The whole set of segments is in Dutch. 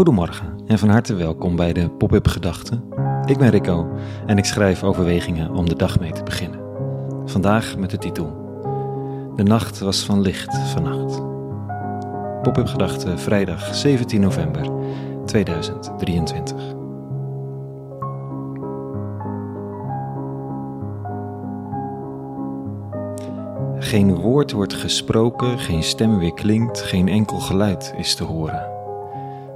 Goedemorgen en van harte welkom bij de Pop-up Gedachten. Ik ben Rico en ik schrijf overwegingen om de dag mee te beginnen. Vandaag met de titel De nacht was van licht vannacht. Pop-up Gedachten vrijdag 17 november 2023. Geen woord wordt gesproken, geen stem weer klinkt, geen enkel geluid is te horen.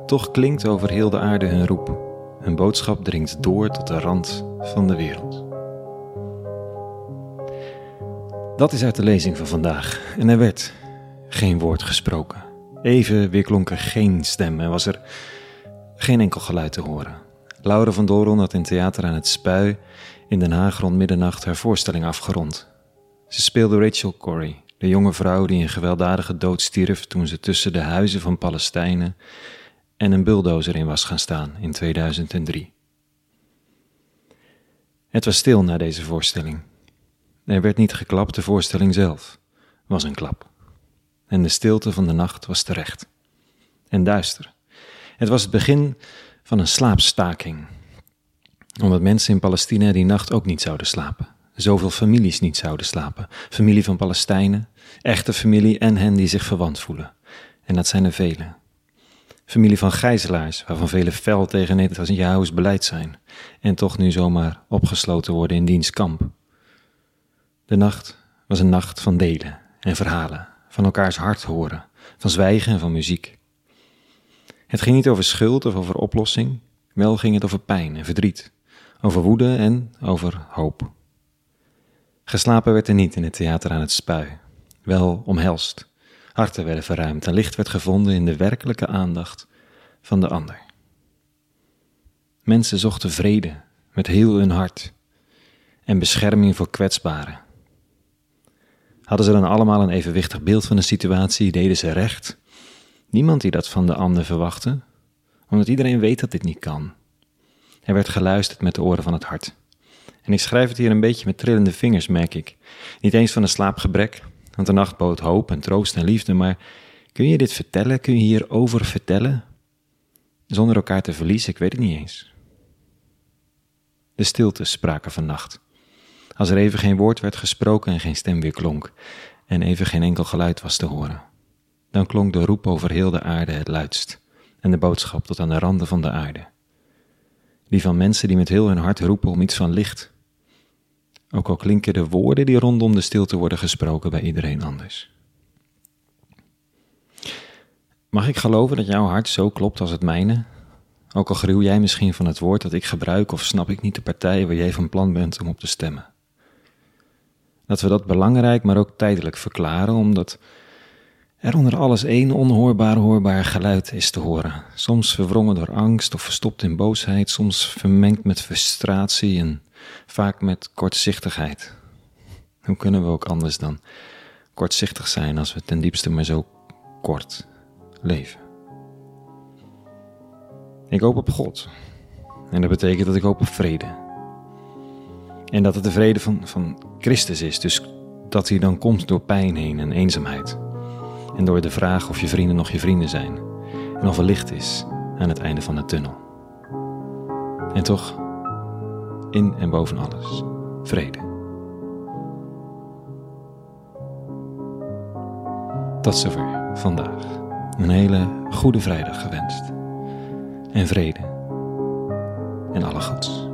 Toch klinkt over heel de aarde hun roep. Hun boodschap dringt door tot de rand van de wereld. Dat is uit de lezing van vandaag. En er werd geen woord gesproken. Even weer klonk er geen stem en was er geen enkel geluid te horen. Laura van Doron had in theater aan het Spui in Den Haag rond middernacht haar voorstelling afgerond. Ze speelde Rachel Corrie, de jonge vrouw die een gewelddadige dood stierf toen ze tussen de huizen van Palestijnen en een bulldozer in was gaan staan in 2003. Het was stil na deze voorstelling. Er werd niet geklapt, de voorstelling zelf was een klap. En de stilte van de nacht was terecht. En duister. Het was het begin van een slaapstaking. Omdat mensen in Palestina die nacht ook niet zouden slapen. Zoveel families niet zouden slapen. Familie van Palestijnen, echte familie en hen die zich verwant voelen. En dat zijn er vele. Familie van gijzelaars, waarvan vele fel tegen Netanyahu's beleid zijn. En toch nu zomaar opgesloten worden in diens kamp. De nacht was een nacht van delen en verhalen, van elkaars hart horen, van zwijgen en van muziek. Het ging niet over schuld of over oplossing, wel ging het over pijn en verdriet, over woede en over hoop. Geslapen werd er niet in het theater aan het spui, wel omhelst. Harten werden verruimd en licht werd gevonden in de werkelijke aandacht van de ander. Mensen zochten vrede met heel hun hart en bescherming voor kwetsbaren. Hadden ze dan allemaal een evenwichtig beeld van de situatie, deden ze recht. Niemand die dat van de ander verwachtte, omdat iedereen weet dat dit niet kan. Er werd geluisterd met de oren van het hart. En ik schrijf het hier een beetje met trillende vingers, merk ik. Niet eens van een slaapgebrek, want de nacht bood hoop en troost en liefde, maar kun je dit vertellen? Kun je hierover vertellen? Zonder elkaar te verliezen, ik weet het niet eens. De stilte spraken van nacht. Als er even geen woord werd gesproken en geen stem weer klonk, en even geen enkel geluid was te horen, dan klonk de roep over heel de aarde het luidst, en de boodschap tot aan de randen van de aarde. Die van mensen die met heel hun hart roepen om iets van licht, ook al klinken de woorden die rondom de stilte worden gesproken bij iedereen anders. Mag ik geloven dat jouw hart zo klopt als het mijne? Ook al gruw jij misschien van het woord dat ik gebruik of snap ik niet de partij waar jij van plan bent om op te stemmen. Dat we dat belangrijk, maar ook tijdelijk verklaren, omdat er onder alles één onhoorbaar hoorbaar geluid is te horen. Soms verwrongen door angst of verstopt in boosheid, soms vermengd met frustratie en vaak met kortzichtigheid. Hoe kunnen we ook anders dan kortzichtig zijn als we ten diepste maar zo kort leven? Ik hoop op God. En dat betekent dat ik hoop op vrede. En dat het de vrede van, van Christus is, dus dat hij dan komt door pijn heen en eenzaamheid. En door de vraag of je vrienden nog je vrienden zijn. En of er licht is aan het einde van de tunnel. En toch in en boven alles vrede. Tot zover vandaag. Een hele goede vrijdag gewenst. En vrede en alle goeds.